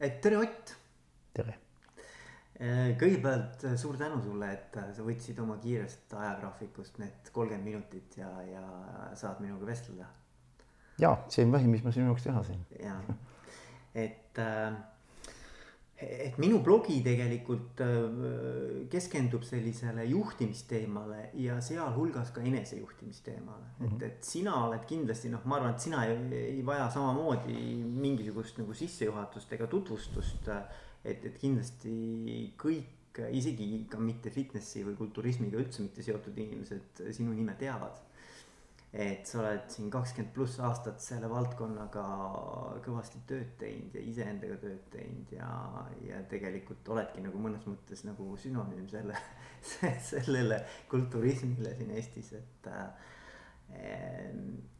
et tere, Ott. tere. kõigepealt suur tänu sulle, et sa võtsid oma kiirest ajagraafikust need kolmkümmend minutit ja, ja saad minuga vestelda. ja see on vähim, mis ma sinu jaoks teha sain. ja, et äh, et minu blogi tegelikult äh, keskendub sellisele juhtimisteemale ja sealhulgas ka enesejuhtimisteemale mm. -hmm. et, et sina oled kindlasti noh, ma arvan, et sina ei, ei vaja samamoodi mingisugust nagu sissejuhatust ega tutvustust. et, et kindlasti kõik, isegi ka mitte fitnessi või kulturismiga üldse mitte seotud inimesed sinu nime teavad et sa oled siin kakskümmend pluss aastat selle valdkonnaga kõvasti tööd teinud ja iseendaga tööd teinud ja, ja tegelikult oledki nagu mõnes mõttes nagu sünonüüm selle, sellele kulturismile siin Eestis, et äh,.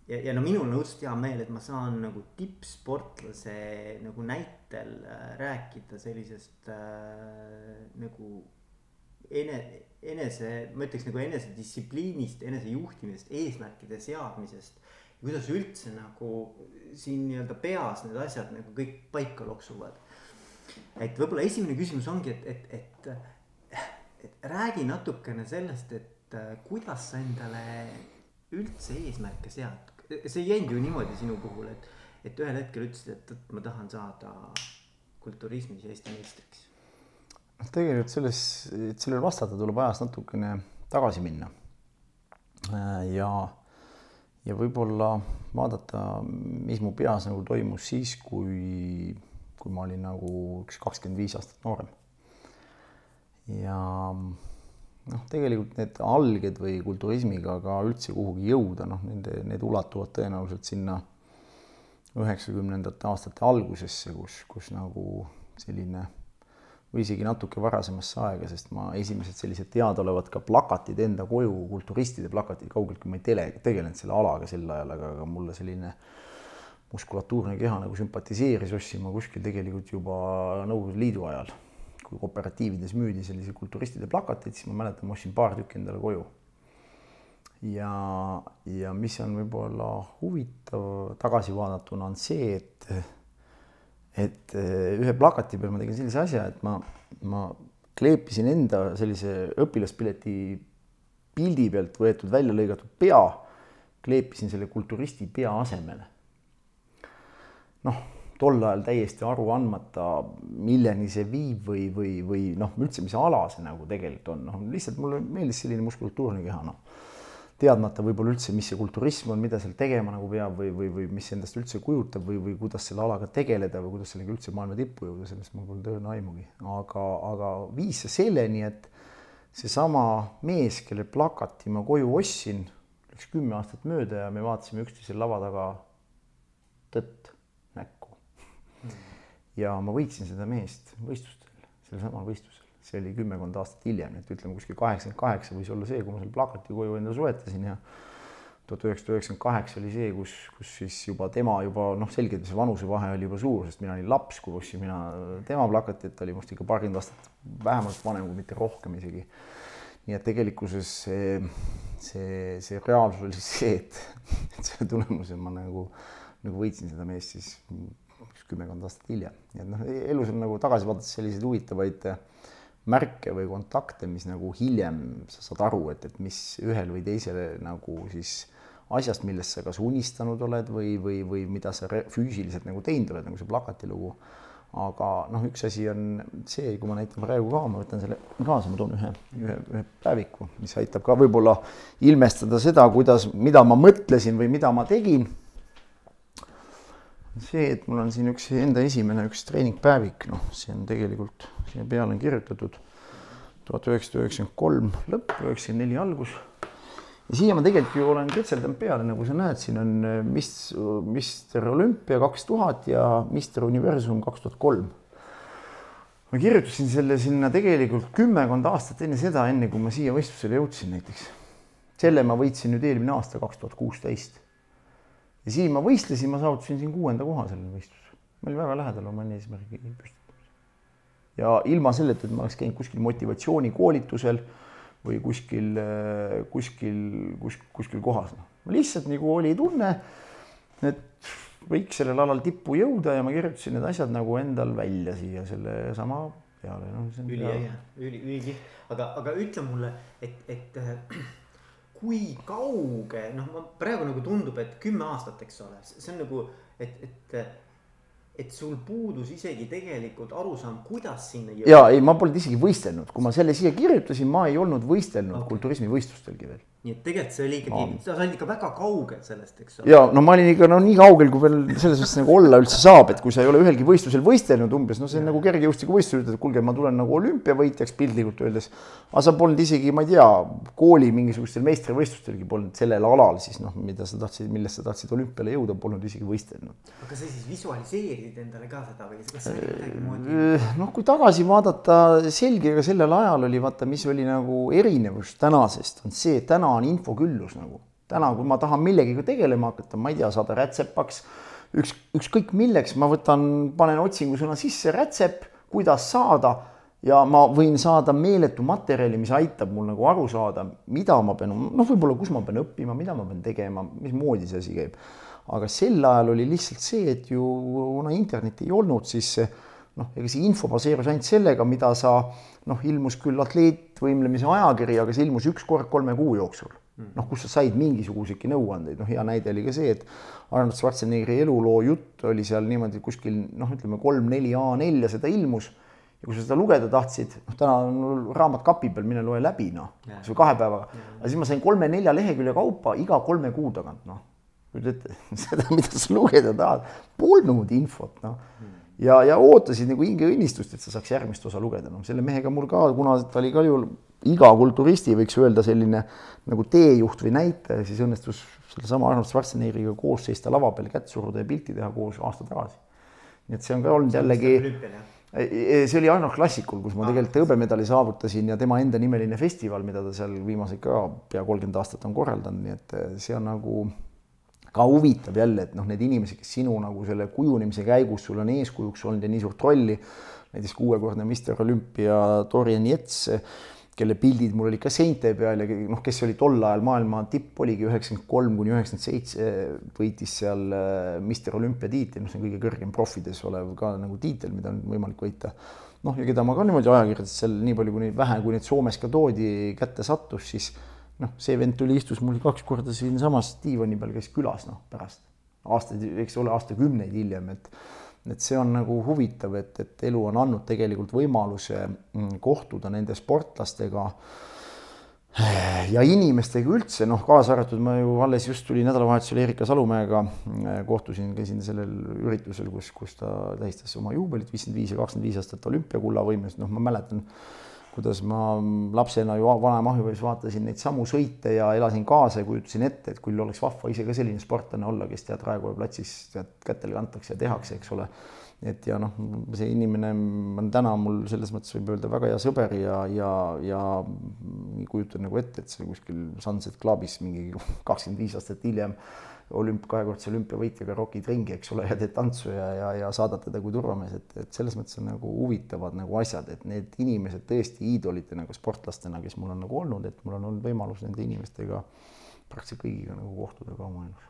ja, ja no minul on õudselt hea meel, et ma saan nagu tippsportlase nagu näitel äh, rääkida sellisest äh, nagu ene-, enese, ma ütleks nagu enesedistsipliinist, enesejuhtimisest, eesmärkide seadmisest. kuidas üldse nagu siin nii-öelda peas need asjad nagu kõik paika loksuvad. et võib-olla esimene küsimus ongi, et, et, et, et räägi natukene sellest, et äh, kuidas sa endale üldse eesmärke sead. see ei jäänud ju niimoodi sinu puhul, et, et ühel hetkel ütlesid, et, et ma tahan saada kulturismis Eesti meistriks tegelikult selles, et sellele vastata, tuleb ajas natukene tagasi minna. Äh, ja, ja võib-olla vaadata, mis mu peas nagu toimus siis, kui, kui ma olin nagu üks kakskümmend viis aastat noorem. ja noh, tegelikult need alged või kulturismiga ka üldse kuhugi jõuda, noh, nende, need ulatuvad tõenäoliselt sinna üheksakümnendate aastate algusesse, kus, kus nagu selline või isegi natuke varasemasse aega, sest ma esimesed sellised teadaolevad ka plakatid enda koju, kulturistide plakatid, kaugeltki ma ei tele, tegelenud selle alaga sel ajal, aga, aga mulle selline muskulatuurne keha nagu sümpatiseeris, ostsin ma kuskil tegelikult juba Nõukogude Liidu ajal. kui kooperatiivides müüdi selliseid kulturistide plakateid, siis ma mäletan, ma ostsin paar tükki endale koju. ja, ja mis on võib-olla huvitav tagasi vaadatuna on see, et et eh, ühe plakati peal ma tegin sellise asja, et ma, ma kleepisin enda sellise õpilaspileti pildi pealt võetud välja lõigatud pea, kleepisin selle kulturisti pea asemele. noh, tol ajal täiesti aru andmata, milleni see viib või, või, või noh, üldse, mis ala see nagu tegelikult on, noh, lihtsalt mulle meeldis selline muskulatuurne keha, noh teadmata võib-olla üldse, mis see kulturism on, mida seal tegema nagu peab või, või, või mis endast üldse kujutab või, või kuidas selle alaga tegeleda või kuidas sellega üldse maailma tippu jõuda, sellest mul polnud õrna aimugi, aga, aga viis see selleni, et seesama mees, kelle plakati ma koju ostsin, läks kümme aastat mööda ja me vaatasime üksteisel lava taga tõtt näkku. ja ma võitsin seda meest võistlustel, sellel samal võistlusel see oli kümmekond aastat hiljem, et ütleme kuskil kaheksakümmend kaheksa võis olla see, kui ma selle plakati koju endale soetasin ja tuhat üheksasada üheksakümmend kaheksa oli see, kus, kus siis juba tema juba noh, selgelt see vanusevahe oli juba suur, sest mina olin laps, kui ostsin mina tema plakatit, ta oli minust ikka paarkümmend aastat vähemalt vanem, kui mitte rohkem isegi. nii et tegelikkuses see, see, see reaalsus oli see, et, et selle tulemusel ma nagu, nagu võitsin seda meest siis kümmekond aastat hiljem, nii et noh, elus on nagu tagasi vaadates selliseid huvitavaid äh, märke või kontakte, mis nagu hiljem sa saad aru, et, et mis ühel või teisel nagu siis asjast, millest sa kas unistanud oled või, või, või mida sa füüsiliselt nagu teinud oled, nagu see plakati lugu. aga noh, üks asi on see, kui ma näitan praegu ka, ma võtan selle kaasa, ma toon ühe, ühe, ühe päeviku, mis aitab ka võib-olla ilmestada seda, kuidas, mida ma mõtlesin või mida ma tegin see, et mul on siin üks enda esimene üks treeningpäevik, noh, see on tegelikult siia peale on kirjutatud tuhat üheksasada üheksakümmend kolm lõpp, üheksakümmend neli algus. ja siia ma tegelikult ju olen ketseldanud peale, nagu sa näed, siin on äh, mis, Mister Olümpia kaks tuhat ja Mister Universum kaks tuhat kolm. ma kirjutasin selle sinna tegelikult kümmekond aastat enne seda, enne kui ma siia võistlusele jõudsin näiteks. selle ma võitsin nüüd eelmine aasta, kaks tuhat kuusteist ja siin ma võistlesin, ma saavutasin siin kuuenda koha sellel võistlusel. ma olin väga lähedal oma eesmärgi püstitamisel. ja ilma selleta, et ma oleks käinud kuskil motivatsioonikoolitusel või kuskil, kuskil, kus, kuskil kohas, noh. lihtsalt nagu oli tunne, et võiks sellel alal tippu jõuda ja ma kirjutasin need asjad nagu endal välja siia sellesama peale, noh. üliäge, üli, ülikihvt, aga, aga ütle mulle, et, et kui kauge, noh, ma praegu nagu tundub, et kümme aastat, eks ole, see on nagu, et, et et sul puudus isegi tegelikult arusaam, kuidas sinna jõuda. ja ei, ma polnud isegi võistelnud, kui ma selle siia kirjutasin, ma ei olnud võistelnud okay. kulturismivõistlustelgi veel nii et tegelikult see oli ikkagi sa olid ikka väga kaugel sellest, eks ole. ja no ma olin ikka no nii kaugel, kui veel selles mõttes nagu olla üldse saab, et kui sa ei ole ühelgi võistlusel võistelnud umbes, no see on ja. nagu kergejõustikuvõistlusel ütled, et kuulge, ma tulen nagu olümpiavõitjaks piltlikult öeldes. aga sa polnud isegi, ma ei tea, kooli mingisugustel meistrivõistlustelgi polnud sellel alal siis noh, mida sa tahtsid, millest sa tahtsid olümpiale jõuda, polnud isegi võistelnud. aga sa siis visualiseerid endale ka seda või kas see oli kuidagi moodi? Äh, noh, kui tagasi vaadata, selge ka sellel ajal oli vaata, mis oli nagu erinevus tänasest, on see, täna täna on infoküllus nagu. täna, kui ma tahan millegagi tegelema hakata, ma ei tea, saada rätsepaks, üks, ükskõik milleks, ma võtan, panen otsingusõna sisse rätsep, kuidas saada ja ma võin saada meeletu materjali, mis aitab mul nagu aru saada, mida ma pean, noh, võib-olla kus ma pean õppima, mida ma pean tegema, mismoodi see asi käib. aga sel ajal oli lihtsalt see, et ju kuna internetti ei olnud, siis noh, ega see info baseerus ainult sellega, mida sa noh, ilmus küll atleetvõimlemise ajakiri, aga see ilmus üks kord kolme kuu jooksul. Mm. noh, kus sa said mingisuguseidki nõuandeid, noh, hea näide oli ka see, et Arnold Schwarzeneggeri eluloo jutt oli seal niimoodi kuskil noh, ütleme kolm-neli A4 ja seda ilmus ja kui sa seda lugeda tahtsid, noh, täna on mul raamat kapi peal, mine loe läbi, noh, kas või kahe päevaga. aga siis ma sain kolme-nelja lehekülje kaupa iga kolme kuu tagant, noh. ette, seda, mida sa lugeda tahad, polnud infot, noh mm ja, ja ootasid nagu hingeõnnistust, et sa saaks järgmist osa lugeda, noh selle mehega mul ka, kuna ta oli ka ju iga kulturisti, võiks öelda, selline nagu teejuht või näitaja, siis õnnestus sellesama Arnold Schwarzeneggeriga koos seista lava peal, kätt suruda ja pilti teha koos aasta tagasi. nii et see on ka olnud jällegi, e, e, see oli Arnold Klassikul, kus ma tegelikult hõbemedali saavutasin ja tema enda nimeline festival, mida ta seal viimased ka pea kolmkümmend aastat on korraldanud, nii et e, see on nagu ka huvitav jälle, et noh, need inimesed, kes sinu nagu selle kujunemise käigus sul on eeskujuks olnud ja nii suurt rolli, näiteks kuuekordne Mister Olümpia Dorian Jets, kelle pildid mul olid ka seinte peal ja noh, kes oli tol ajal maailma tipp, oligi üheksakümmend kolm kuni üheksakümmend seitse, võitis seal äh, Mister Olümpia tiitli, noh, see on kõige kõrgem profides olev ka nagu tiitel, mida on võimalik võita. noh, ja keda ma ka niimoodi ajakirjades seal nii palju, kuni vähe, kui neid Soomes ka toodi, kätte sattus, siis noh, see vend tuli, istus mul kaks korda siinsamas diivani peal, käis külas, noh, pärast. Aastaid, eks ole, aastakümneid hiljem, et et see on nagu huvitav, et, et elu on andnud tegelikult võimaluse mm, kohtuda nende sportlastega ja inimestega üldse, noh, kaasa arvatud ma ju alles just tulin nädalavahetusel Erika Salumäega, mm, kohtusin, käisin sellel üritusel, kus, kus ta tähistas oma juubelit, viiskümmend viis ja kakskümmend viis aastat olümpiakulla võimes, noh, ma mäletan kuidas ma lapsena ju vanema ahjupoiss vaatasin neid samu sõite ja elasin kaasa ja kujutasin ette, et küll oleks vahva ise ka selline sportlane olla, kes tead Raekoja platsis tead kätele kantakse ja tehakse, eks ole. Et ja noh, see inimene on täna mul selles mõttes võib öelda väga hea sõber ja, ja, ja kujutan nagu ette, et see kuskil Sunset Clubis mingi kakskümmend viis aastat hiljem olümp, kahekordse olümpiavõitjaga rokid ringi, eks ole, ja teed tantsu ja, ja, ja saadad teda kui turvamees, et, et selles mõttes on nagu huvitavad nagu asjad, et need inimesed tõesti iidolitena nagu sportlastena, kes mul on nagu olnud, et mul on olnud võimalus nende inimestega praktiliselt kõigiga nagu kohtuda ka oma elus.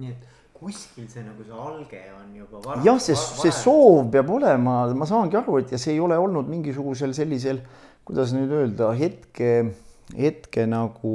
nii et kuskil see nagu see alge on juba vara, jah, see, see soov peab olema, ma saangi aru, et ja see ei ole olnud mingisugusel sellisel, kuidas nüüd öelda, hetke, hetke nagu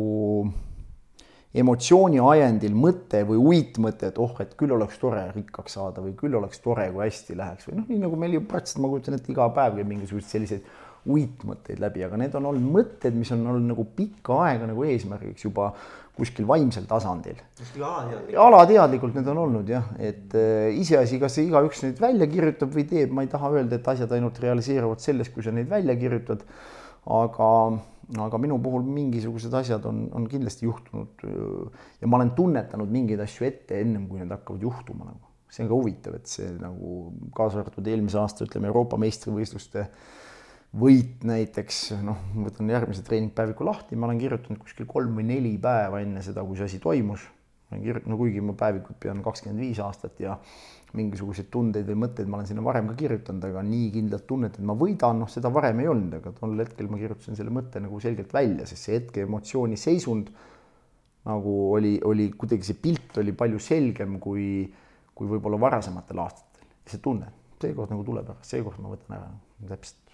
emotsiooni ajendil mõte või uitmõte, et oh, et küll oleks tore rikkaks saada või küll oleks tore, kui hästi läheks või noh, nii nagu meil ju praktiliselt ma kujutan ette iga päev käib mingisuguseid selliseid uitmõtteid läbi, aga need on olnud mõtted, mis on olnud nagu pikka aega nagu eesmärgiks juba kuskil vaimsel tasandil. alateadlikult. alateadlikult need on olnud jah, et äh, iseasi, kas igaüks neid välja kirjutab või teeb, ma ei taha öelda, et asjad ainult realiseeruvad sellest, kui sa neid välja kirjutad. aga aga minu puhul mingisugused asjad on, on kindlasti juhtunud ja ma olen tunnetanud mingeid asju ette ennem, kui need hakkavad juhtuma nagu. see on ka huvitav, et see nagu kaasa arvatud eelmise aasta, ütleme Euroopa meistrivõistluste võit näiteks, noh, ma võtan järgmise treeningpäeviku lahti, ma olen kirjutanud kuskil kolm või neli päeva enne seda, kui see asi toimus. ma olen kirjutanud, no kuigi ma päevikut pean kakskümmend viis aastat ja mingisuguseid tundeid või mõtteid ma olen sinna varem ka kirjutanud, aga nii kindlat tunnet, et ma võidan, noh, seda varem ei olnud, aga tol hetkel ma kirjutasin selle mõtte nagu selgelt välja, sest see hetke emotsiooniseisund nagu oli, oli kuidagi see pilt oli palju selgem kui, kui võib-olla varasematel aastatel. see tunne, seekord nagu tuleb ära, seekord ma võtan ära, täpselt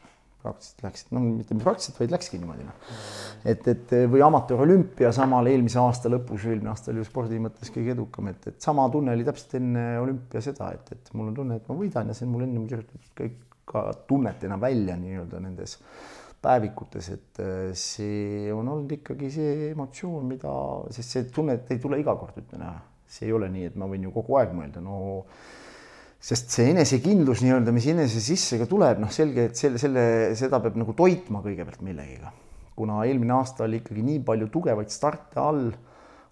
praktiliselt läks, no mitte praktiliselt, vaid läkski niimoodi noh. et, et või amatöörolümpia samal eelmise aasta lõpus, eelmine aasta oli ju spordi mõttes kõige edukam, et, et sama tunne oli täpselt enne olümpia seda, et, et mul on tunne, et ma võidan ja see on mul ennem kirjutatud kõik ka tunnetena välja nii-öelda nendes päevikutes, et äh, see on olnud ikkagi see emotsioon, mida, sest see tunne ei tule iga kord, ütlen ära, see ei ole nii, et ma võin ju kogu aeg mõelda, no sest see enesekindlus nii-öelda, mis enese sisse ka tuleb, noh, selge, et selle, selle, seda peab nagu toitma kõigepealt millegiga. kuna eelmine aasta oli ikkagi nii palju tugevaid starte all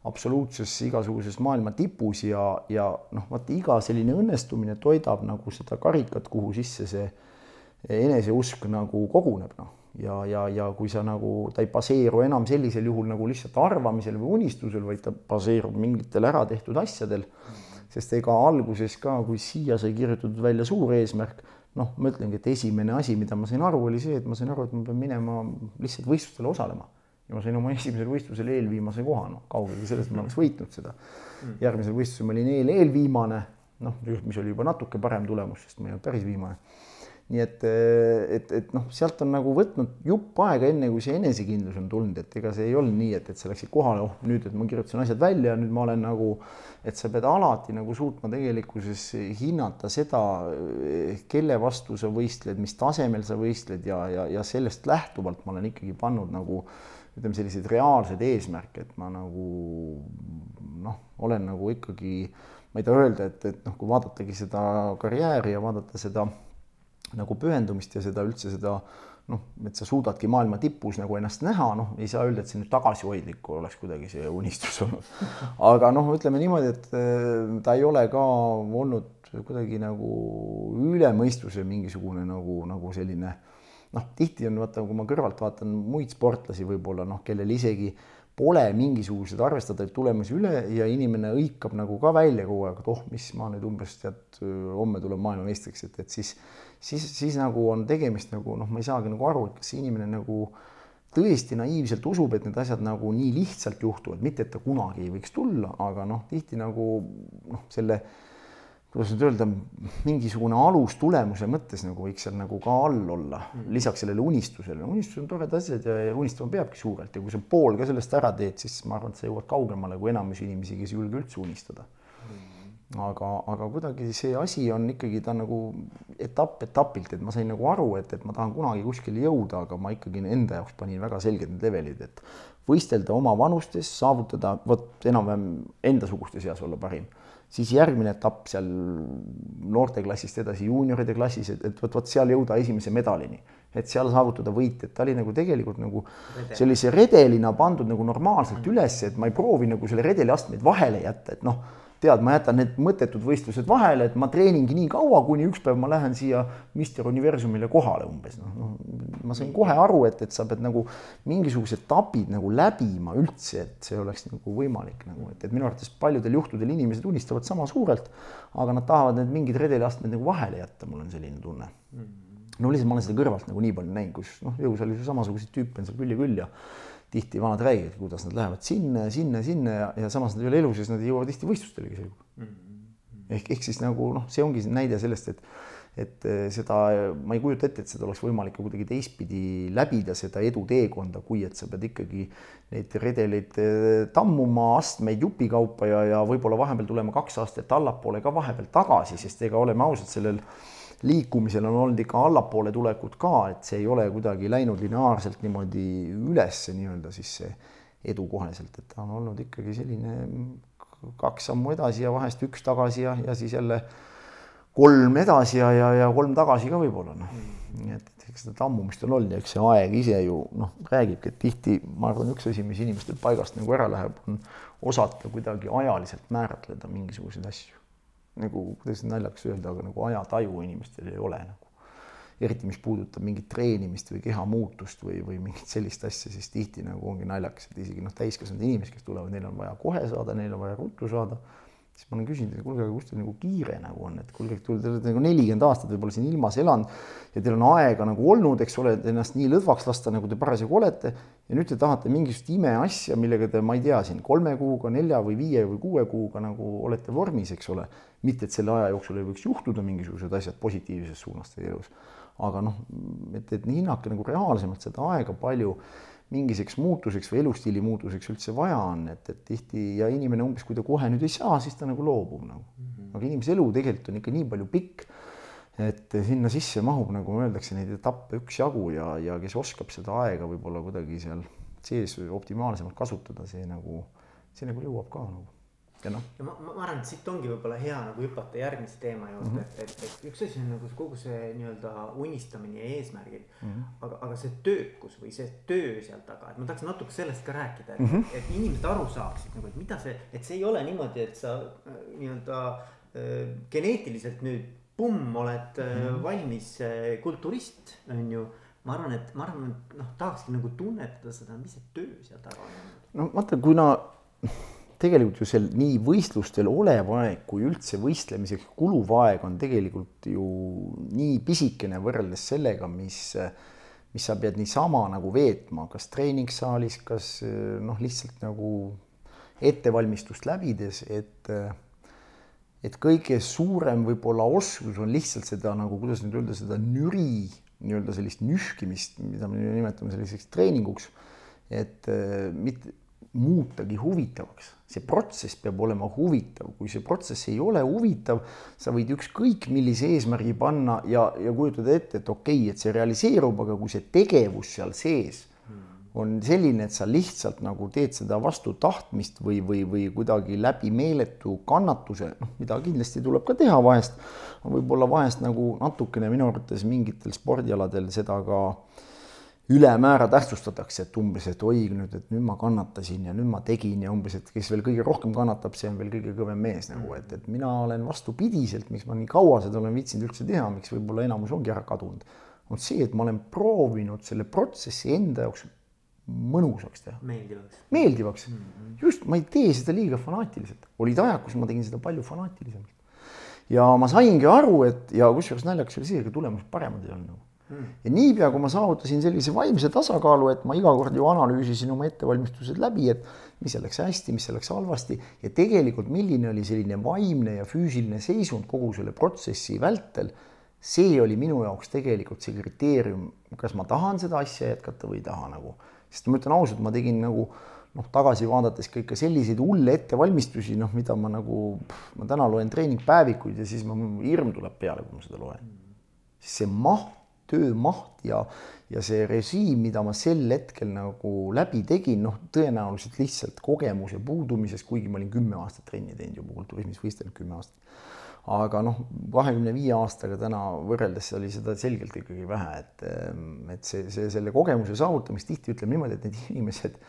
absoluutses igasuguses maailma tipus ja, ja noh, vaata iga selline õnnestumine toidab nagu seda karikat, kuhu sisse see eneseusk nagu koguneb, noh. ja, ja, ja kui sa nagu, ta ei baseeru enam sellisel juhul nagu lihtsalt arvamisel või unistusel, vaid ta baseerub mingitel ära tehtud asjadel mm sest ega alguses ka, kui siia sai kirjutatud välja suur eesmärk, noh, ma ütlengi, et esimene asi, mida ma sain aru, oli see, et ma sain aru, et ma pean minema lihtsalt võistlustele osalema. ja ma sain oma esimesel võistlusel eelviimase koha, noh, kaugele sellest, ma oleks võitnud seda. Mm. järgmisel võistlusel ma olin eel, eelviimane, noh, mis oli juba natuke parem tulemus, sest ma ei olnud päris viimane nii et, et, et noh, sealt on nagu võtnud jupp aega, enne kui see enesekindlus on tulnud, et ega see ei olnud nii, et, et sa läksid kohale, oh nüüd, et ma kirjutasin asjad välja, nüüd ma olen nagu, et sa pead alati nagu suutma tegelikkuses hinnata seda, kelle vastu sa võistled, mis tasemel sa võistled ja, ja, ja sellest lähtuvalt ma olen ikkagi pannud nagu ütleme, selliseid reaalseid eesmärke, et ma nagu noh, olen nagu ikkagi, ma ei taha öelda, et, et noh, kui vaadatagi seda karjääri ja vaadata seda nagu pühendumist ja seda üldse seda noh, et sa suudadki maailma tipus nagu ennast näha, noh, ei saa öelda, et see nüüd tagasihoidlik oleks kuidagi see unistus olnud. aga noh, ütleme niimoodi, et äh, ta ei ole ka olnud kuidagi nagu üle mõistuse mingisugune nagu, nagu selline noh, tihti on vaata, kui ma kõrvalt vaatan muid sportlasi võib-olla noh, kellel isegi pole mingisuguseid arvestatavaid tulemusi üle ja inimene hõikab nagu ka välja kogu aeg, et oh, mis ma nüüd umbes tead, homme tulen maailmameistriks, et, et siis siis, siis nagu on tegemist nagu noh, ma ei saagi nagu aru, et kas see inimene nagu tõesti naiivselt usub, et need asjad nagu nii lihtsalt juhtuvad, mitte et ta kunagi ei võiks tulla, aga noh, tihti nagu noh, selle kuidas nüüd öelda, mingisugune alustulemuse mõttes nagu võiks seal nagu ka all olla mm., lisaks sellele unistusele. unistus on toredad asjad ja, ja unistama peabki suurelt ja kui sa pool ka sellest ära teed, siis ma arvan, et sa jõuad kaugemale kui enamus inimesi, kes ei julge üldse unistada aga, aga kuidagi see asi on ikkagi ta nagu etapp etapilt, et ma sain nagu aru, et, et ma tahan kunagi kuskile jõuda, aga ma ikkagi enda jaoks panin väga selged need levelid, et võistelda oma vanustes, saavutada vot enam-vähem endasuguste seas olla parim, siis järgmine etapp seal noorteklassist edasi juunioride klassis, et, et vot, vot seal jõuda esimese medalini, et seal saavutada võit, et ta oli nagu tegelikult nagu Redel. sellise redelina pandud nagu normaalselt üles, et ma ei proovi nagu selle redeli astmeid vahele jätta, et noh tead, ma jätan need mõttetud võistlused vahele, et ma treeningi nii kaua, kuni üks päev ma lähen siia Mister Universumile kohale umbes, noh, noh, ma sain kohe aru, et, et sa pead nagu mingisugused etapid nagu läbima üldse, et see oleks nagu võimalik nagu, et, et minu arvates paljudel juhtudel inimesed unistavad sama suurelt, aga nad tahavad need mingid redeliastmed nagu vahele jätta, mul on selline tunne. No lihtsalt ma olen seda kõrvalt nagu nii palju näinud, kus noh, jõusaalis ju samasuguseid tüüpe on seal küll ja küll ja tihti vanad räägivad, kuidas nad lähevad sinna ja sinna ja sinna ja, ja samas nad ei ole elus ja siis nad ei jõua tihti võistlustelegi selgub mm. -hmm. ehk, ehk siis nagu noh, see ongi näide sellest, et et eh, seda, ma ei kujuta ette, et seda oleks võimalik ka kuidagi teistpidi läbida, seda eduteekonda, kui et sa pead ikkagi neid redeleid eh, tammuma, astmeid jupikaupa ja, ja võib-olla vahepeal tulema kaks aastat allapoole ka vahepeal tagasi, sest ega oleme ausad, sellel liikumisel on olnud ikka allapoole tulekut ka, et see ei ole kuidagi läinud lineaarselt niimoodi üles nii-öelda siis see edu koheselt, et ta on olnud ikkagi selline kaks sammu edasi ja vahest üks tagasi ja, ja siis jälle kolm edasi ja, ja, ja kolm tagasi ka võib-olla noh. nii et, et eks seda tammumist on olnud ja eks see aeg ise ju noh, räägibki, et tihti ma arvan, üks asi, mis inimestel paigast nagu ära läheb, on osata kuidagi ajaliselt määratleda mingisuguseid asju nagu, kuidas naljakas öelda, aga nagu ajataju inimestel ei ole nagu. eriti, mis puudutab mingit treenimist või keha muutust või, või mingit sellist asja, siis tihti nagu ongi naljakas, et isegi noh, täiskasvanud inimesed, kes tulevad, neil on vaja kohe saada, neil on vaja ruttu saada. siis ma olen küsinud, et kuulge, aga kus teil nagu kiire nagu on, et kuulge, te olete nagu nelikümmend aastat võib-olla siin ilmas elanud ja teil on aega nagu olnud, eks ole, et ennast nii lõdvaks lasta, nagu te parasjagu olete. ja nüüd te tahate mingisugust imeasja, millega te, ma ei tea, siin kolme kuuga, nelja või viie või kuue kuuga nagu olete vormis, eks ole. Mitte, et selle aja jooksul ei võiks juhtuda mingisugused asjad positiivses suunas teie elus. aga noh, et, et hinnake nagu reaalsemalt seda aega, palju mingiseks muutuseks või elustiili muutuseks üldse vaja on, et, et tihti ja inimene umbes, kui ta kohe nüüd ei saa, siis ta nagu loobub nagu mm. -hmm. aga inimese elu tegelikult on ikka nii palju pikk, et sinna sisse mahub, nagu öeldakse, neid etappe üksjagu ja, ja kes oskab seda aega võib-olla kuidagi seal sees optimaalsemalt kasutada, see nagu, see nagu jõuab ka nagu ja noh. ja ma, ma arvan, et siit ongi võib-olla hea nagu hüpata järgmise teema juurde mm, -hmm. et, et, et üks asi on nagu kogu see nii-öelda unistamine ja eesmärgid mm. -hmm. aga, aga see töökus või see töö seal taga, et ma tahaks natuke sellest ka rääkida, et mm, -hmm. et inimesed aru saaksid nagu, et mida see, et see ei ole niimoodi, et sa äh, nii-öelda äh, geneetiliselt nüüd pumm, oled mm -hmm. valmis kulturist, on ju ma arvan, et ma arvan, et noh, tahakski nagu tunnetada seda, mis see töö seal taga on. no vaata, kuna tegelikult ju seal nii võistlustel olev aeg kui üldse võistlemiseks kuluv aeg on tegelikult ju nii pisikene võrreldes sellega, mis, mis sa pead niisama nagu veetma, kas treeningsaalis, kas noh, lihtsalt nagu ettevalmistust läbides, et et kõige suurem võib-olla oskus on lihtsalt seda nagu, kuidas nüüd öelda, seda nüri nii-öelda sellist nühkimist, mida me nimetame selliseks treeninguks, et mitte muutagi huvitavaks. see protsess peab olema huvitav, kui see protsess ei ole huvitav, sa võid ükskõik millise eesmärgi panna ja, ja kujutada ette, et okei okay,, et see realiseerub, aga kui see tegevus seal sees on selline, et sa lihtsalt nagu teed seda vastu tahtmist või, või, või kuidagi läbi meeletu kannatuse, noh, mida kindlasti tuleb ka teha vahest, võib-olla vahest nagu natukene minu arvates mingitel spordialadel seda ka äh, ülemäära tähtsustatakse, et umbes, et oi nüüd, et nüüd ma kannatasin ja nüüd ma tegin ja umbes, et kes veel kõige rohkem kannatab, see on veel kõige kõvem mees nagu, et, et mina olen vastupidiselt, miks ma nii kaua seda olen viitsinud üldse teha, miks võib-olla enamus ongi ära kadunud, on see, et ma olen proovinud selle protsessi enda jaoks mõnusaks teha. meeldivaks. meeldivaks mm, -hmm. just, ma ei tee seda liiga fanaatiliselt, olid ajad, kus ma tegin seda palju fanaatilisemalt. ja ma saingi aru, et ja kusjuures naljakas oli see, ega tulemused paremad ei olnud nagu ja niipea, kui ma saavutasin sellise vaimse tasakaalu, et ma iga kord ju analüüsisin oma ettevalmistused läbi, et mis läks hästi, mis läks halvasti ja tegelikult, milline oli selline vaimne ja füüsiline seisund kogu selle protsessi vältel. see oli minu jaoks tegelikult see kriteerium, kas ma tahan seda asja jätkata või ei taha nagu, sest ma ütlen ausalt, ma tegin nagu noh, tagasi vaadates ka ikka selliseid hulle ettevalmistusi, noh, mida ma nagu, ma täna loen treeningpäevikuid ja siis ma, hirm tuleb peale, kui ma seda loen. siis see maht töömaht ja, ja see režiim, mida ma sel hetkel nagu läbi tegin, noh, tõenäoliselt lihtsalt kogemuse puudumisest, kuigi ma olin kümme aastat trenni teinud juba kulturismis, võistelnud kümme aastat. aga noh, kahekümne viie aastaga täna võrreldes oli seda selgelt ikkagi vähe, et, et see, see, selle kogemuse saavutamist tihti ütleme niimoodi, et need inimesed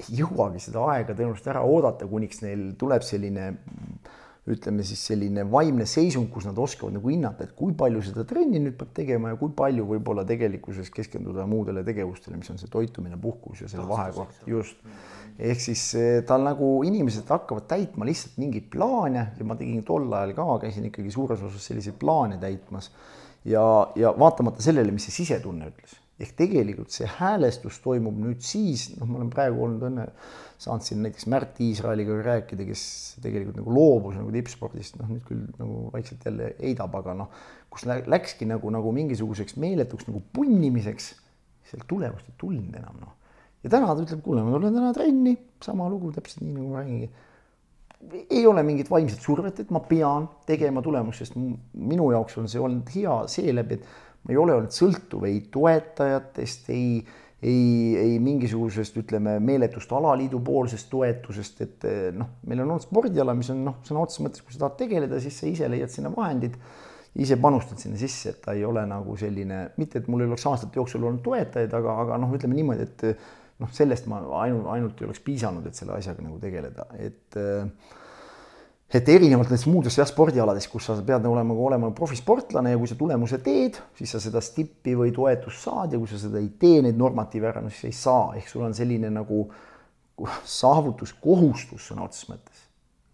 ei jõuagi seda aega tõenäoliselt ära oodata, kuniks neil tuleb selline ütleme siis selline vaimne seisund, kus nad oskavad nagu hinnata, et kui palju seda trenni nüüd peab tegema ja kui palju võib-olla tegelikkuses keskenduda muudele tegevustele, mis on see toitumine, puhkus ja selle vahekoht, just. ehk siis eh, tal nagu inimesed hakkavad täitma lihtsalt mingeid plaane ja ma tegin tol ajal ka, käisin ikkagi suures osas selliseid plaane täitmas. Ja, ja vaatamata sellele, mis see sisetunne ütles ehk tegelikult see häälestus toimub nüüd siis, noh, ma olen praegu olnud õnne, saanud siin näiteks Märt Iisraeliga rääkida, kes tegelikult nagu loobus nagu tippspordist, noh nüüd küll nagu vaikselt jälle heidab, aga noh, kus läkski nagu, nagu mingisuguseks meeletuks nagu punnimiseks, sealt tulemust ei tulnud enam noh. ja täna ta ütleb, kuule, ma tulen täna trenni, sama lugu täpselt nii nagu ma räägingi. ei ole mingit vaimset survet, et ma pean tegema tulemust, sest minu jaoks on see olnud hea seeläbi, et ma ei ole olnud sõltuv ei toetajatest, ei, ei, ei mingisugusest, ütleme, meeletust alaliidu poolsest toetusest, et noh, meil on olnud spordiala, mis on noh, sõna otseses mõttes, kui sa tahad tegeleda, siis sa ise leiad sinna vahendid, ise panustad sinna sisse, et ta ei ole nagu selline, mitte et mul ei oleks aastate jooksul olnud toetajaid, aga, aga noh, ütleme niimoodi, et noh, sellest ma ainult, ainult ei oleks piisanud, et selle asjaga nagu tegeleda, et äh, et erinevalt nendest muudest jah, spordialadest, kus sa pead olema, olema profisportlane ja kui sa tulemuse teed, siis sa seda stippi või toetust saad ja kui sa seda ei tee, neid normatiive ära, no siis ei saa, ehk sul on selline nagu saavutuskohustus sõna otseses mõttes.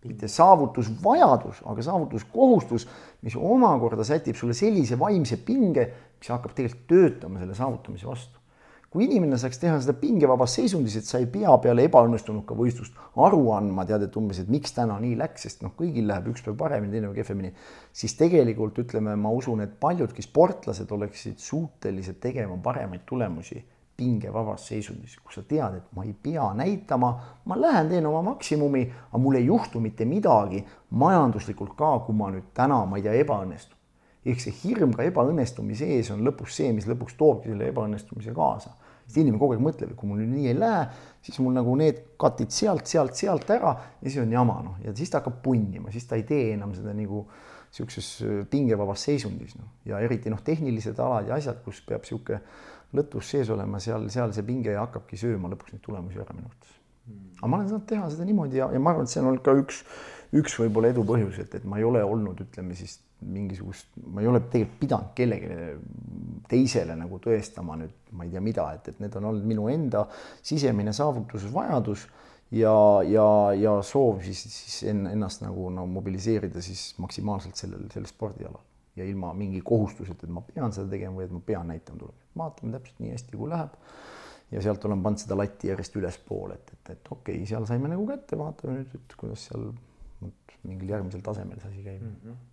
mitte saavutusvajadus, aga saavutuskohustus, mis omakorda sätib sulle sellise vaimse pinge, mis hakkab tegelikult töötama selle saavutamise vastu kui inimene saaks teha seda pingevabas seisundis, et sa ei pea peale ebaõnnestunut ka võistlust aru andma, tead, et umbes, et miks täna nii läks, sest noh, kõigil läheb üks päev paremini, teine päev kehvemini, siis tegelikult ütleme, ma usun, et paljudki sportlased oleksid suutelised tegema paremaid tulemusi pingevabas seisundis, kus sa tead, et ma ei pea näitama, ma lähen teen oma maksimumi, aga mul ei juhtu mitte midagi majanduslikult ka, kui ma nüüd täna, ma ei tea, ebaõnnestun ehk see hirm ka ebaõnnestumise ees on lõpuks see, mis lõpuks toobki selle ebaõnnestumise kaasa sest inimene kogu aeg mõtleb, et kui mul nii ei lähe, siis mul nagu need katid sealt, sealt, sealt ära ja siis on jama, noh, ja siis ta hakkab punnima, siis ta ei tee enam seda nagu niisuguses äh, pingevabas seisundis, noh, ja eriti noh, tehnilised alad ja asjad, kus peab niisugune lõtvus sees olema, seal, seal see pinge hakkabki sööma lõpuks neid tulemusi ära minu arvates. aga ma olen saanud teha seda niimoodi ja, ja ma arvan, et see on olnud ka üks, üks võib-olla edu põhjus, et, et ma ei ole olnud, ütleme siis mingisugust, ma ei ole tegelikult pidanud kellelegi teisele nagu tõestama nüüd, ma ei tea, mida, et, et need on olnud minu enda sisemine saavutusvajadus ja, ja, ja soov siis, siis ennast nagu no mobiliseerida siis maksimaalselt sellel, sellel spordialal ja ilma mingi kohustuseta, et ma pean seda tegema või et ma pean näitama tulemusi. vaatame täpselt nii hästi, kui läheb. ja sealt olen pannud seda latti järjest ülespoole, et, et, et okei okay,, seal saime nagu kätte, vaatame nüüd, et kuidas seal mingil järgmisel tasemel see asi käib mm. -hmm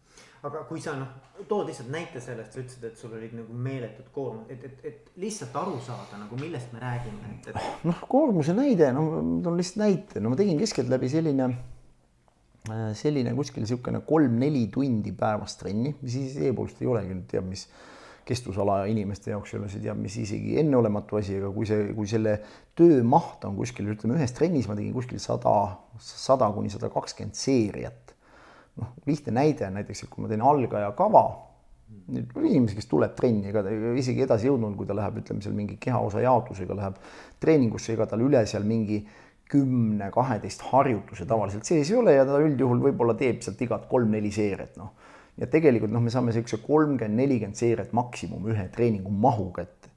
aga kui sa noh, tood lihtsalt näite sellest, sa ütlesid, et sul olid nagu meeletud koormused, et, et, et lihtsalt aru saada nagu millest me räägime, et, et. noh, koormuse näide, no ma toon lihtsalt näite, no ma tegin keskeltläbi selline, äh, selline kuskil niisugune kolm-neli tundi päevas trenni, mis siis e-poolest ei olegi nüüd teab mis kestvusala inimeste jaoks ei ole see teab mis isegi enneolematu asi, aga kui see, kui selle töö maht on kuskil, ütleme ühes trennis ma tegin kuskil sada, sada kuni sada kakskümmend seeriat noh, lihtne näide on näiteks, et kui ma teen algaja kava, nüüd inimesi, kes tuleb trenni, ega ta isegi edasi jõudnud, kui ta läheb, ütleme seal mingi kehaosa jaotusega läheb treeningusse, ega tal üle seal mingi kümne, kaheteist harjutuse tavaliselt sees ei ole ja ta üldjuhul võib-olla teeb sealt igat kolm-neli seeriat, noh. ja tegelikult noh, me saame niisuguse kolmkümmend, nelikümmend seeriat maksimum ühe treeningu mahu kätte.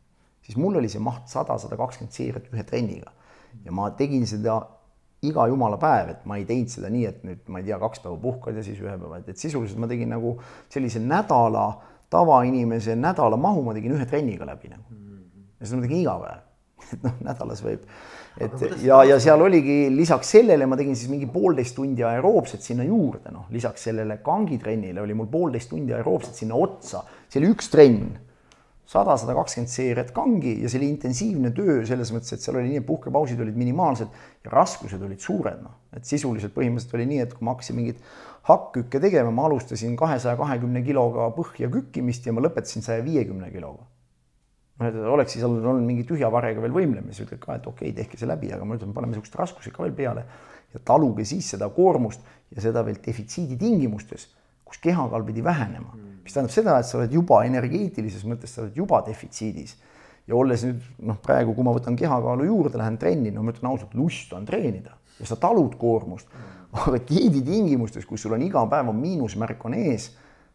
siis mul oli see maht sada, sada kakskümmend seeriat ühe trenniga ja ma tegin seda iga jumala päev, et ma ei teinud seda nii, et nüüd ma ei tea, kaks päeva puhkad ja siis ühe päeva, et, sisuliselt ma tegin nagu sellise nädala, tavainimese nädala mahu ma tegin ühe trenniga läbi nagu. ja seda ma tegin iga päev. et noh, nädalas võib, et ja, ja seal oligi lisaks sellele ma tegin siis mingi poolteist tundi aeroobset sinna juurde, noh, lisaks sellele kangitrennile oli mul poolteist tundi aeroobset sinna otsa, see oli üks trenn sada, sada kakskümmend seeriat kangi ja see oli intensiivne töö selles mõttes, et seal oli nii, et puhkepausid olid minimaalsed ja raskused olid suured, noh. et sisuliselt põhimõtteliselt oli nii, et kui ma hakkasin mingit hakkkükke tegema, ma alustasin kahesaja kahekümne kiloga põhja kükkimist ja ma lõpetasin saja viiekümne kiloga. noh, et oleks siis olnud, olnud mingi tühja varega veel võimlemine, siis ütled ka, et okei okay,, tehke see läbi, aga ma ütlen, paneme niisugust raskust ka veel peale ja taluge siis seda koormust ja seda veel defitsiidi tingimustes, kus kehakaal pidi vähenema mm mis tähendab seda, et sa oled juba energeetilises mõttes, sa oled juba defitsiidis. ja olles nüüd noh, praegu, kui ma võtan kehakaalu juurde, lähen trenni, no ma ütlen ausalt, lust on treenida ja sa talud koormust. aga dieedi tingimustes, kus sul on iga päev on miinusmärk on ees,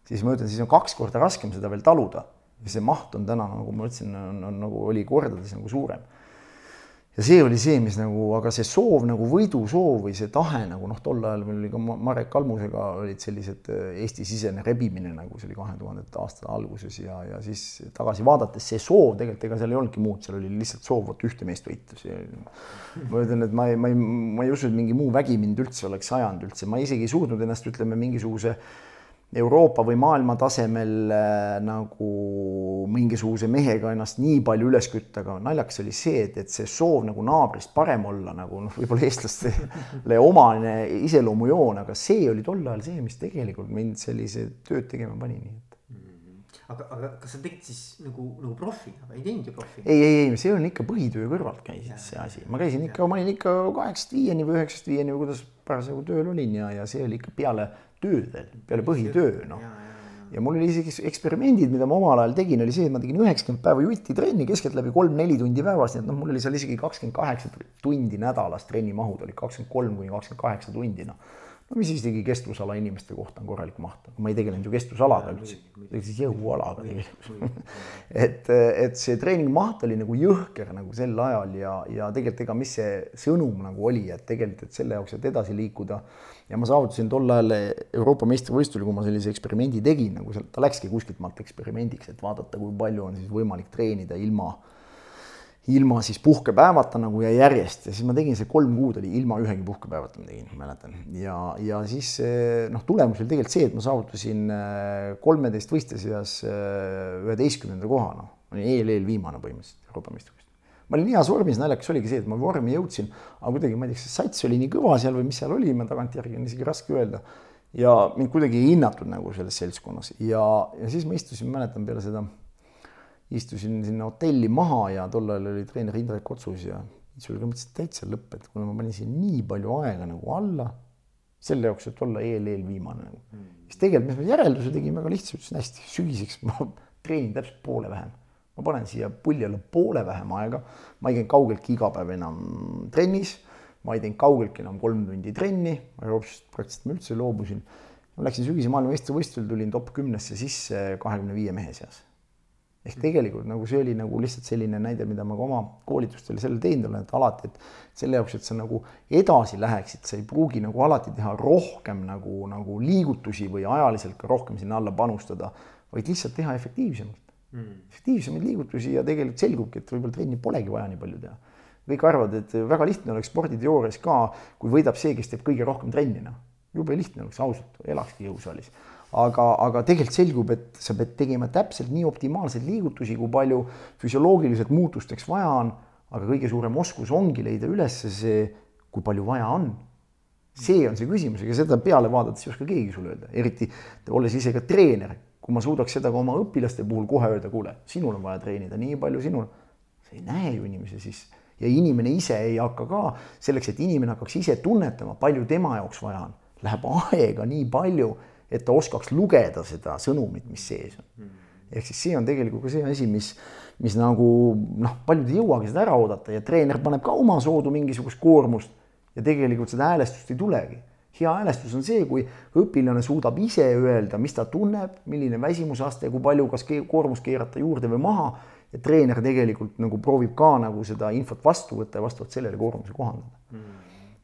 siis ma ütlen, siis on kaks korda raskem seda veel taluda. ja see maht on täna, nagu ma ütlesin, on, on nagu oli kordades nagu suurem ja see oli see, mis nagu, aga see soov nagu võidusoov või see tahe nagu noh, tol ajal meil oli ka Marek Kalmusega olid sellised äh, Eesti-sisene rebimine nagu see oli kahe tuhandete aastate alguses ja, ja siis tagasi vaadates see soov tegelikult ega seal ei olnudki muud, seal oli lihtsalt soov vot ühte meest võita, ma ütlen, et ma ei, ma ei, ma ei usu, et mingi muu vägi mind üldse oleks ajanud üldse, ma isegi ei suutnud ennast, ütleme mingisuguse Euroopa või maailma tasemel äh, nagu mingisuguse mehega ennast nii palju üles kütta, aga naljakas oli see, et, et see soov nagu naabrist parem olla nagu noh, võib-olla eestlastele omane iseloomujoon, aga see oli tol ajal see, mis tegelikult mind sellise tööd tegema pani, nii et mm-hmm. aga, aga kas sa tegid siis nagu, nagu profina või ei teinud ju profina? ei, ei, ei, see on ikka põhitöö kõrvalt käis see asi, ma käisin ikka, ma olin ikka kaheksast viieni või üheksast viieni või kuidas parasjagu tööl olin ja, ja see oli ikka peale töödel, peale põhitöö, noh. ja mul oli isegi eksperimendid, mida ma omal ajal tegin, oli see, et ma tegin üheksakümmend päeva jutti trenni keskeltläbi kolm-neli tundi päevas, nii et noh, mul oli seal isegi kakskümmend kaheksa tundi nädalas trennimahud olid kakskümmend kolm kuni kakskümmend kaheksa tundi, noh. no mis isegi kestvusala inimeste kohta on korralik maht, ma ei tegelenud ju kestvusalaga üldse, siis jõualaga tegelikult. et, et see treeningmaht oli nagu jõhker nagu sel ajal ja, ja tegelikult ega mis see sõnum nagu oli, et tegelikult, et selle jaoks, et edasi liikuda ja ma saavutasin tol ajal Euroopa meistrivõistlusel, kui ma sellise eksperimendi tegin, nagu sealt, ta läkski kuskilt maalt eksperimendiks, et vaadata, kui palju on siis võimalik treenida ilma ilma siis puhkepäevata nagu ja järjest ja siis ma tegin see kolm kuud oli ilma ühegi puhkepäevata ma tegin, mäletan. ja, ja siis noh, tulemus oli tegelikult see, et ma saavutasin äh, kolmeteist võistja seas äh, üheteistkümnenda koha, noh, olin eel-eel viimane põhimõtteliselt Euroopa meistrivõistlusel. Ma olin heas vormis, naljakas oligi see, et ma vormi jõudsin, aga kuidagi ma ei tea, kas see sats oli nii kõva seal või mis seal oli, ma tagantjärgi on isegi raske öelda. ja mind kuidagi ei hinnatud nagu selles seltskonnas ja, ja siis ma istusin, mäletan peale seda istusin sinna hotelli maha ja tol ajal oli treener Indrek Otsus ja siis oli mõtlesin, et täitsa lõpp, et kuna ma panin siin nii palju aega nagu alla, selle jaoks, et olla eel-eel viimane nagu mm.. siis tegelikult, mis me järelduse tegime, väga lihtsalt, ütlesin hästi, sügiseks ma treenin täpselt poole vähem. Ma panen siia alla poole vähem aega, ma ei käinud kaugeltki iga päev enam trennis, ma ei teinud kaugeltki enam kolm tundi trenni, aeroobsest praktiliselt ma üldse loobusin. ma läksin sügise maailmameistrivõistlusel, tulin top kümnesse sisse kahekümne viie mehe seas ehk tegelikult nagu see oli nagu lihtsalt selline näide, mida ma ka oma koolitustel selle teinud olen, et alati, et selle jaoks, et sa nagu edasi läheksid, sa ei pruugi nagu alati teha rohkem nagu, nagu liigutusi või ajaliselt ka rohkem sinna alla panustada, vaid lihtsalt teha efektiivsemalt. Efektiivsemaid liigutusi ja tegelikult selgubki, et võib-olla trenni polegi vaja nii palju teha. kõik arvavad, et väga lihtne oleks sporditeoorias ka, kui võidab see, kes teeb kõige rohkem trenni, noh. jube lihtne oleks ausalt, elakski jõusaalis aga, aga tegelikult selgub, et sa pead tegema täpselt nii optimaalseid liigutusi, kui palju füsioloogiliselt muutusteks vaja on, aga kõige suurem oskus ongi leida üles see, kui palju vaja on. see on see küsimus, ega seda peale vaadates ei oska keegi sulle öelda, eriti olles ise ka treener, kui ma suudaks seda ka oma õpilaste puhul kohe öelda, kuule, sinul on vaja treenida nii palju, sinul, sa ei näe ju inimesi siis ja inimene ise ei hakka ka selleks, et inimene hakkaks ise tunnetama, palju tema jaoks vaja on, läheb aega nii palju et ta oskaks lugeda seda sõnumit, mis sees on. Hmm. ehk siis see on tegelikult ka see asi, mis, mis nagu noh, paljud ei jõuagi seda ära oodata ja treener paneb ka omasoodu mingisugust koormust ja tegelikult seda häälestust ei tulegi. Hea häälestus on see, kui õpilane suudab ise öelda, mis ta tunneb, milline väsimusaste, kui palju, kas koormust keerata juurde või maha. Ja treener tegelikult nagu proovib ka nagu seda infot vastu võtta ja vastavalt sellele koormuse kohandada. Mm.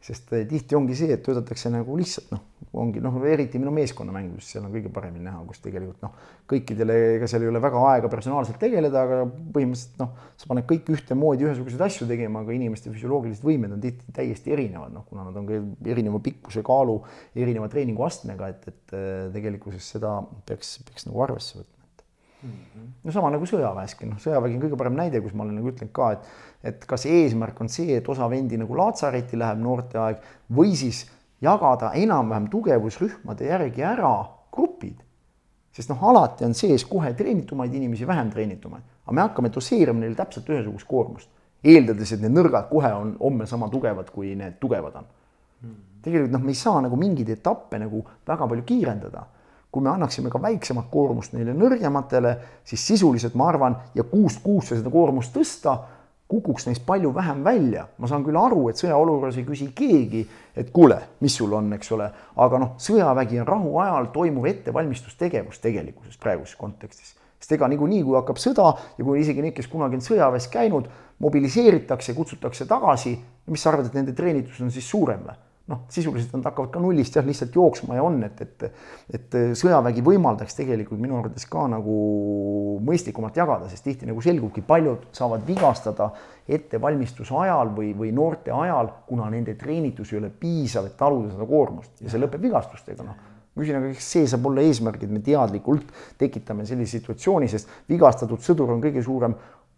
Sest eh, tihti ongi see, et töötatakse nagu lihtsalt noh, ongi noh, eriti minu meeskonnamängus, seal on kõige paremini näha, kus tegelikult noh, kõikidele, ega seal ei ole väga aega personaalselt tegeleda, aga põhimõtteliselt noh, sa paned kõik ühtemoodi ühesuguseid asju tegema, aga inimeste füsioloogilised võimed on tihti täiesti erinevad, noh, kuna nad on ka erineva pikkuse, kaalu, erineva treeninguastmega, et, et eh, tegelikkuses seda peaks, peaks nagu arvesse võtma no sama nagu sõjaväeski, noh, sõjavägi on kõige parem näide, kus ma olen nagu ütlenud ka, et, et kas eesmärk on see, et osa vendi nagu laatsaretti läheb noorteaeg või siis jagada enam-vähem tugevusrühmade järgi ära grupid. sest noh, alati on sees kohe treenitumaid inimesi, vähem treenitumaid, aga me hakkame doseerima neile täpselt ühesugust koormust, eeldades, et need nõrgad kohe on homme sama tugevad, kui need tugevad on. tegelikult noh, me ei saa nagu mingeid etappe nagu väga palju kiirendada kui me annaksime ka väiksemat koormust neile nõrgematele, siis sisuliselt ma arvan, ja kuust kuusse seda koormust tõsta, kukuks neist palju vähem välja. ma saan küll aru, et sõjaolukorras ei küsi keegi, et kuule, mis sul on, eks ole, aga noh, sõjavägi on rahuajal toimuv ettevalmistustegevus tegelikkuses praeguses kontekstis. sest ega niikuinii, kui hakkab sõda ja kui isegi need, kes kunagi on sõjaväes käinud, mobiliseeritakse, kutsutakse tagasi, mis sa arvad, et nende treenitus on siis suurem või? Noh, sisuliselt nad hakkavad ka nullist jah, lihtsalt jooksma ja on, et, et, et sõjavägi võimaldaks tegelikult minu arvates ka nagu mõistlikumalt jagada, sest tihti nagu selgubki, paljud saavad vigastada ettevalmistuse ajal või, või noorte ajal, kuna nende treenitus ei ole piisav, et taluda seda koormust. Ja see lõpeb vigastustega, noh. Küsin, aga kas see saab olla eesmärk, et me teadlikult tekitame sellise situatsiooni, sest vigastatud sõdur on kõige suurem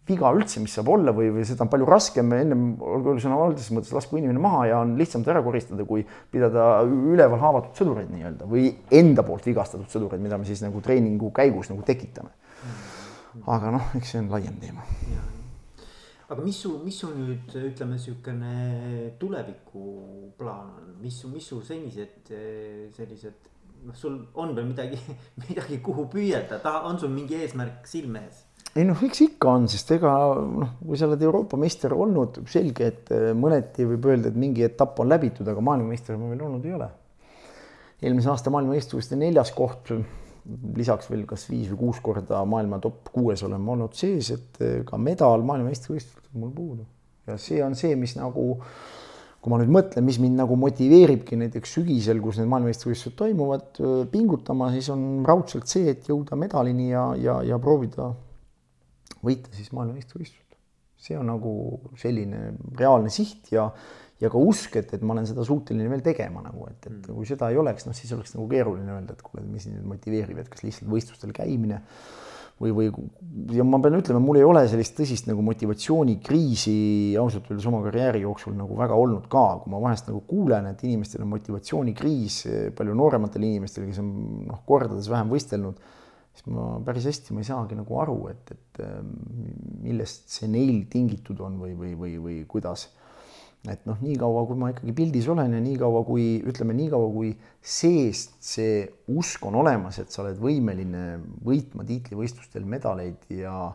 viga üldse, mis saab olla või, või seda on palju raskem ennem sõna algses mõttes lasku inimene maha ja on lihtsam ta ära koristada, kui pidada üleval haavatud sõdureid nii-öelda või enda poolt vigastatud sõdureid, mida me siis nagu treeningu käigus nagu tekitame. aga noh, eks see on laiem teema. aga mis su, mis su nüüd ütleme, niisugune tulevikuplaan on, mis mis su senised sellised noh, sul on veel midagi, midagi, kuhu püüelda, taha, on sul mingi eesmärk silme ees? Ei noh, eks ikka on, sest ega noh, kui sa oled Euroopa meister olnud, selge, et äh, mõneti võib öelda, et mingi etapp on läbitud, aga maailmameister ma veel olnud ei ole. eelmise aasta maailmameistrivõistluste neljas koht, lisaks veel kas viis või kuus korda maailma top kuues oleme olnud sees, et ka medal maailmameistrivõistlustel mul puudu. ja see on see, mis nagu, kui ma nüüd mõtlen, mis mind nagu motiveeribki näiteks sügisel, kus need maailmameistrivõistlused toimuvad, pingutama, siis on raudselt see, et jõuda medalini ja, ja, ja proovida võita siis maailmameistrivõistlused. see on nagu selline reaalne siht ja ja ka usk, et, et ma olen seda suuteline veel tegema nagu, et, et mm. kui seda ei oleks, noh, siis oleks nagu keeruline öelda, et kuule, mis nüüd motiveerib, et kas lihtsalt võistlustel käimine või, või ja ma pean ütlema, mul ei ole sellist tõsist nagu motivatsioonikriisi ausalt öeldes oma karjääri jooksul nagu väga olnud ka, kui ma vahest nagu kuulen, et inimestel on motivatsioonikriis, palju noorematel inimestel, kes on noh, kordades vähem võistelnud, siis ma päris hästi ma ei saagi nagu aru, et, et millest see neil tingitud on või, või, või, või kuidas et noh, niikaua kui ma ikkagi pildis olen ja niikaua kui ütleme, niikaua kui seest see usk on olemas, et sa oled võimeline võitma tiitlivõistlustel medaleid ja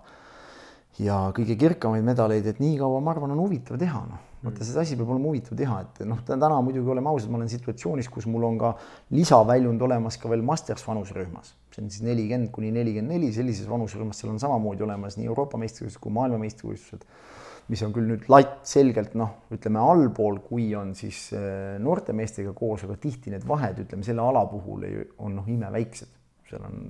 ja kõige kirkamaid medaleid, et niikaua ma arvan, on huvitav teha, noh. Vaata, see asi peab olema huvitav teha, et noh, täna muidugi oleme ausad, ma olen situatsioonis, kus mul on ka lisaväljund olemas ka veel masters vanuserühmas, see on siis nelikümmend kuni nelikümmend neli, sellises vanuserühmas seal on samamoodi olemas nii Euroopa meistrivõistlused kui maailmameistrivõistlused mis on küll nüüd latt selgelt noh, ütleme allpool, kui on siis äh, noorte meestega koos, aga tihti need vahed, ütleme selle ala puhul ei, on noh, imeväiksed, seal on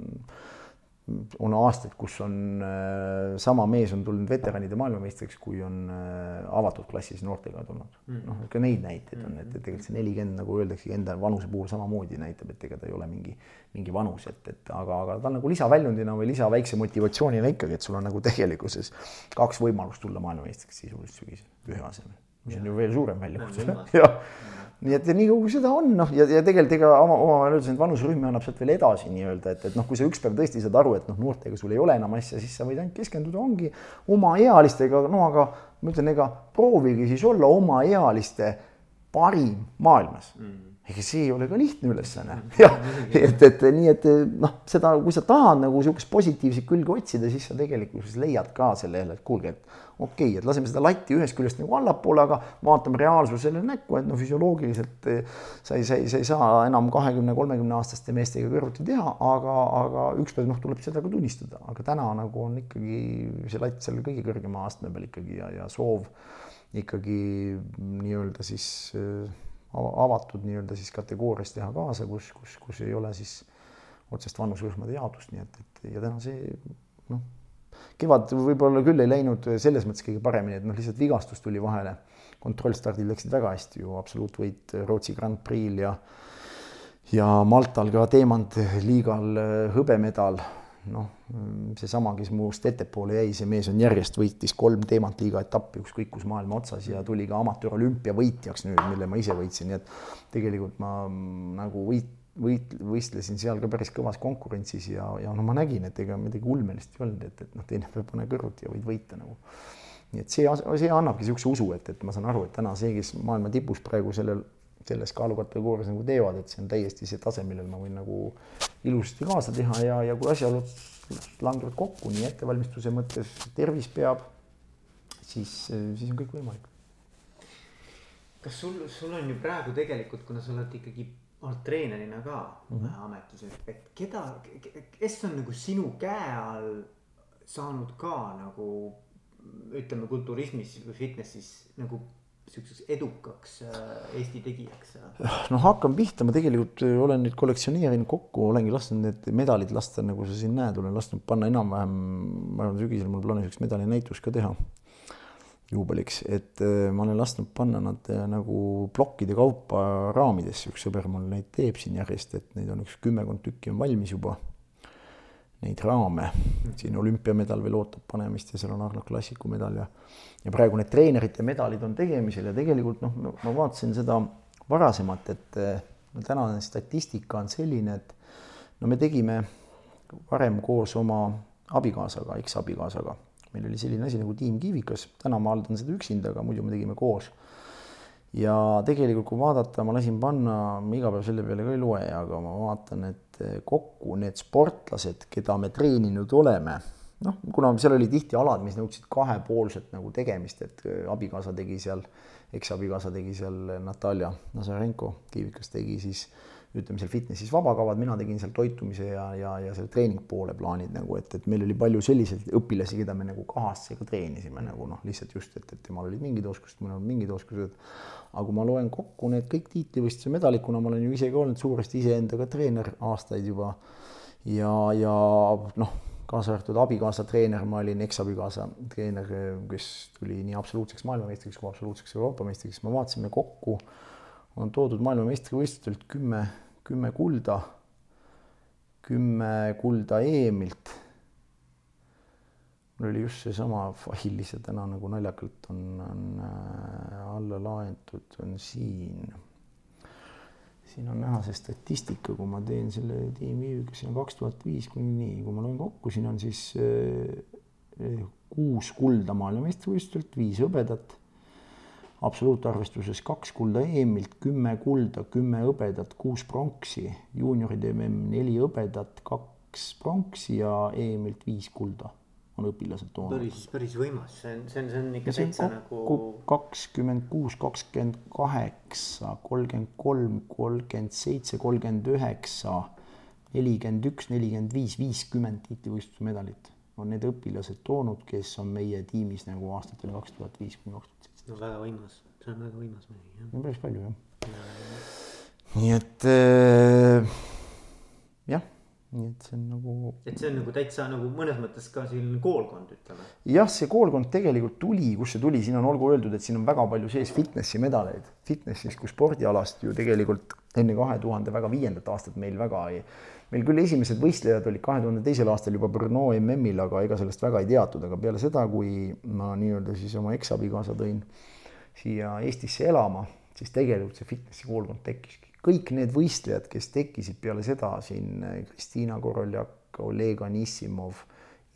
on aastaid, kus on äh, sama mees on tulnud veteranide maailmameistriks, kui on äh, avatud klassis noortega tulnud. Mm.. noh, ka neid näiteid on, et, et tegelikult see nelikümmend nagu öeldaksegi enda vanuse puhul samamoodi näitab, et ega ta ei ole mingi, mingi vanus, et, et aga, aga ta on nagu lisaväljundina või lisaväikse motivatsioonina ikkagi, et sul on nagu tegelikkuses kaks võimalust tulla maailmameistriks sisuliselt sügisel ühe asemel, mis on ju veel suurem väljakutse. jah. Nii et nii kui seda on, noh, ja, ja tegelikult ega oma, omavahel öeldes, et vanuserühmi annab sealt veel edasi nii-öelda, et, et noh, kui sa üks päev tõesti saad aru, et noh, noortega sul ei ole enam asja, siis sa võid ainult keskenduda, ongi oma ealistega, no aga ma ütlen, ega proovige siis olla oma ealiste parim maailmas. Mm ega see ei ole ka lihtne ülesanne. jah, et, et nii, et noh, seda, kui sa tahad nagu sihukest positiivset külge otsida, siis sa tegelikkuses leiad ka selle jälle, et kuulge, et okei okay,, et laseme seda latti ühest küljest nagu allapoole, aga vaatame reaalsusele näkku, et no füsioloogiliselt eh, sa ei, sa ei, sa ei saa enam kahekümne, kolmekümne aastaste meestega kõrvuti teha, aga, aga ükspäev noh, tuleb seda ka tunnistada, aga täna nagu on ikkagi see latt seal kõige kõrgema astme peal ikkagi ja, ja soov ikkagi nii-öelda siis äh, avatud nii-öelda siis kategoorias teha kaasa, kus, kus, kus ei ole siis otsest vanuserühmade jaotust, nii et, et ja täna see noh kevad võib-olla küll ei läinud selles mõttes kõige paremini, et noh, lihtsalt vigastus tuli vahele. kontrollstardil läksid väga hästi ju, absoluutvõit Rootsi Grand Prix'l ja ja Maltal ka teemantliigal hõbemedal. Noh, seesama, kes minust ettepoole jäi, see mees on järjest võitis kolm teemantliiga etappi ükskõik kus maailma otsas ja tuli ka amatöörolümpia võitjaks nüüd, mille ma ise võitsin, nii et tegelikult ma nagu võit võit-, võistlesin seal ka päris kõvas konkurentsis ja, ja no ma nägin, et ega midagi ulmelist ei olnud, et, et noh, teine päev pane kõrvuti ja võid võita nagu. nii et see, see annabki niisuguse usu, et, et ma saan aru, et täna see, kes maailma tipus praegu sellel, selles kaalukategoorias nagu teevad, et see on täiesti see tase, millel ma võin nagu ilusasti kaasa teha ja, ja kui asjaolud langevad kokku nii ettevalmistuse mõttes, tervis peab, siis, siis on kõik võimalik. kas sul, sul on ju praegu tegelikult, kuna sa oled ikkagi oled treenerina ka mm -hmm. ametis, et, et keda, kes on nagu sinu käe all saanud ka nagu ütleme kulturismis või fitnessis nagu sihukeseks edukaks äh, Eesti tegijaks? noh, hakkan pihta, ma tegelikult olen nüüd kollektsioneerinud kokku, olengi lasknud need medalid lasta, nagu sa siin näed, olen lasknud panna enam-vähem, ma arvan, sügisel mul plaanis üks medalinäitus ka teha juubeliks, et äh, ma olen lasknud panna nad äh, nagu plokkide kaupa raamidesse, üks sõber mul neid teeb siin järjest, et neid on üks kümmekond tükki on valmis juba. Neid raame, siin olümpiamedal veel ootab panemist ja seal on Arnold Klassiku medal ja ja praegu need treenerite medalid on tegemisel ja tegelikult noh, ma vaatasin seda varasemat, et äh, tänane statistika on selline, et no me tegime varem koos oma abikaasaga, eksabikaasaga meil oli selline asi nagu Tiim Kiivikas, täna ma haldan seda üksinda, aga muidu me tegime koos. Ja tegelikult, kui vaadata, ma lasin panna, ma iga päev selle peale ka ei loe, aga ma vaatan, et kokku need sportlased, keda me treeninud oleme, noh, kuna seal oli tihti alad, mis nõudsid kahepoolset nagu tegemist, et abikaasa tegi seal, eksabikaasa tegi seal Natalja Nazarenko, Kiivikas tegi siis ütleme seal fitnessis vabakavad, mina tegin seal toitumise ja, ja, ja selle treeningpoole plaanid nagu, et, et meil oli palju selliseid õpilasi, keda me nagu kahasse ka treenisime nagu noh, lihtsalt just, et, et temal olid mingid oskused, mõnel olid mingid oskused. aga kui ma loen kokku need kõik tiitlivõistluse medalid, kuna ma olen ju ise ka olnud suuresti iseendaga treener aastaid juba ja, ja noh kaasa arvatud abikaasa treener, ma olin eksabikaasa treener, kes tuli nii absoluutseks maailmameistriks kui absoluutseks Euroopa meistriks, me vaatasime kokku, on toodud maailmameistrivõistlustelt kümme kümme kulda, kümme kulda EM-ilt. mul oli just seesama fail ise täna nagu naljakalt on, on äh, alla laetud, on siin. siin on näha see statistika, kui ma teen selle tiimiga, siin on kaks tuhat viis kuni nii, kui ma loen kokku, siin on siis äh, kuus kulda maailmameistrivõistlustelt, viis hõbedat absoluutarvestuses kaks kulda EM-ilt, kümme kulda, kümme hõbedat, kuus pronksi, juunioride mm neli hõbedat, kaks pronksi ja EM-ilt viis kulda on õpilased toonud. päris, päris võimas, see on, see on, see on ikka täitsa nagu. kakskümmend kuus, kakskümmend kaheksa, kolmkümmend kolm, kolmkümmend seitse, kolmkümmend üheksa, nelikümmend üks, nelikümmend viis, viiskümmend tiitlivõistluse medalit on need õpilased toonud, kes on meie tiimis nagu aastatel kaks tuhat viis kuni kaks tuhat no väga võimas, see on väga võimas muidugi jah. no päris palju jah. nii et äh, jah, nii et see on nagu. et see on nagu täitsa nagu mõnes mõttes ka selline koolkond, ütleme. jah, see koolkond tegelikult tuli, kust see tuli, siin on olgu öeldud, et siin on väga palju sees fitnessi medaleid. Fitnessis kui spordialast ju tegelikult enne kahe tuhande väga viiendat aastat meil väga ei meil küll esimesed võistlejad olid kahe tuhande teisel aastal juba Brno MM-il, aga ega sellest väga ei teatud, aga peale seda, kui ma nii-öelda siis oma eksabikaasa tõin siia Eestisse elama, siis tegelikult see fitnessi koolkond tekkiski. kõik need võistlejad, kes tekkisid peale seda siin Kristiina Koroljak, Oleg Anissimov,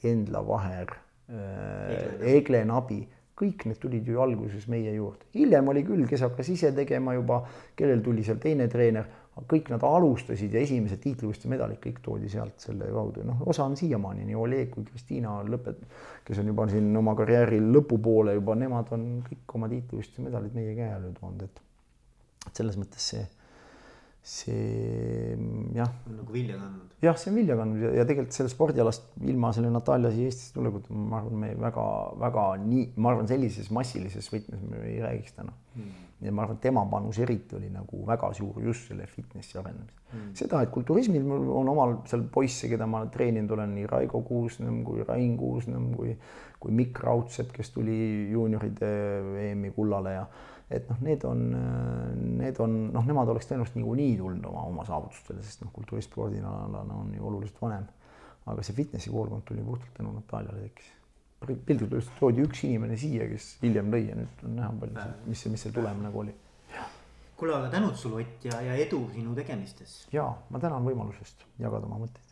Endla Vaher, Egle Nabi kõik need tulid ju alguses meie juurde, hiljem oli küll, kes hakkas ise tegema juba, kellel tuli seal teine treener, kõik nad alustasid ja esimesed tiitlivõistluste medalid kõik toodi sealt selle kaudu, noh, osa on siiamaani nii Oleg kui Kristiina lõpet-, kes on juba siin oma karjääri lõpupoole juba, nemad on kõik oma tiitlivõistluste medalid meie käe alla toonud, et selles mõttes see, see jah. nagu vilja kandnud. jah, see on vilja kandnud ja, ja tegelikult sellest spordialast ilma selle Natalja siia Eestisse tulekuta, ma arvan, me väga-väga nii, ma arvan, sellises massilises võtmes me ei räägiks täna mm ja ma arvan, tema panus eriti oli nagu väga suur just selle fitnessi arendamisel mm.. seda, et kulturismil mul on omal seal poisse, keda ma treeninud olen, nii Raigo Kuusnõmm kui Rain Kuusnõmm kui, kui Mikk Raudsepp, kes tuli juunioride EM-i kullale ja et noh, need on, need on noh, nemad oleks tõenäoliselt niikuinii tulnud oma, oma saavutustele, sest noh, kulturistspordina on ju oluliselt vanem. aga see fitnessi koolkond tuli puhtalt tänu Nataliale tekkis piltlikult öeldes toodi üks inimene siia, kes hiljem lõi ja nüüd on näha palju, mis mis see tulem nagu oli. kuule, aga tänud sulle, Ott ja, ja edu sinu tegemistes. ja ma tänan võimalusest jagada oma mõtteid.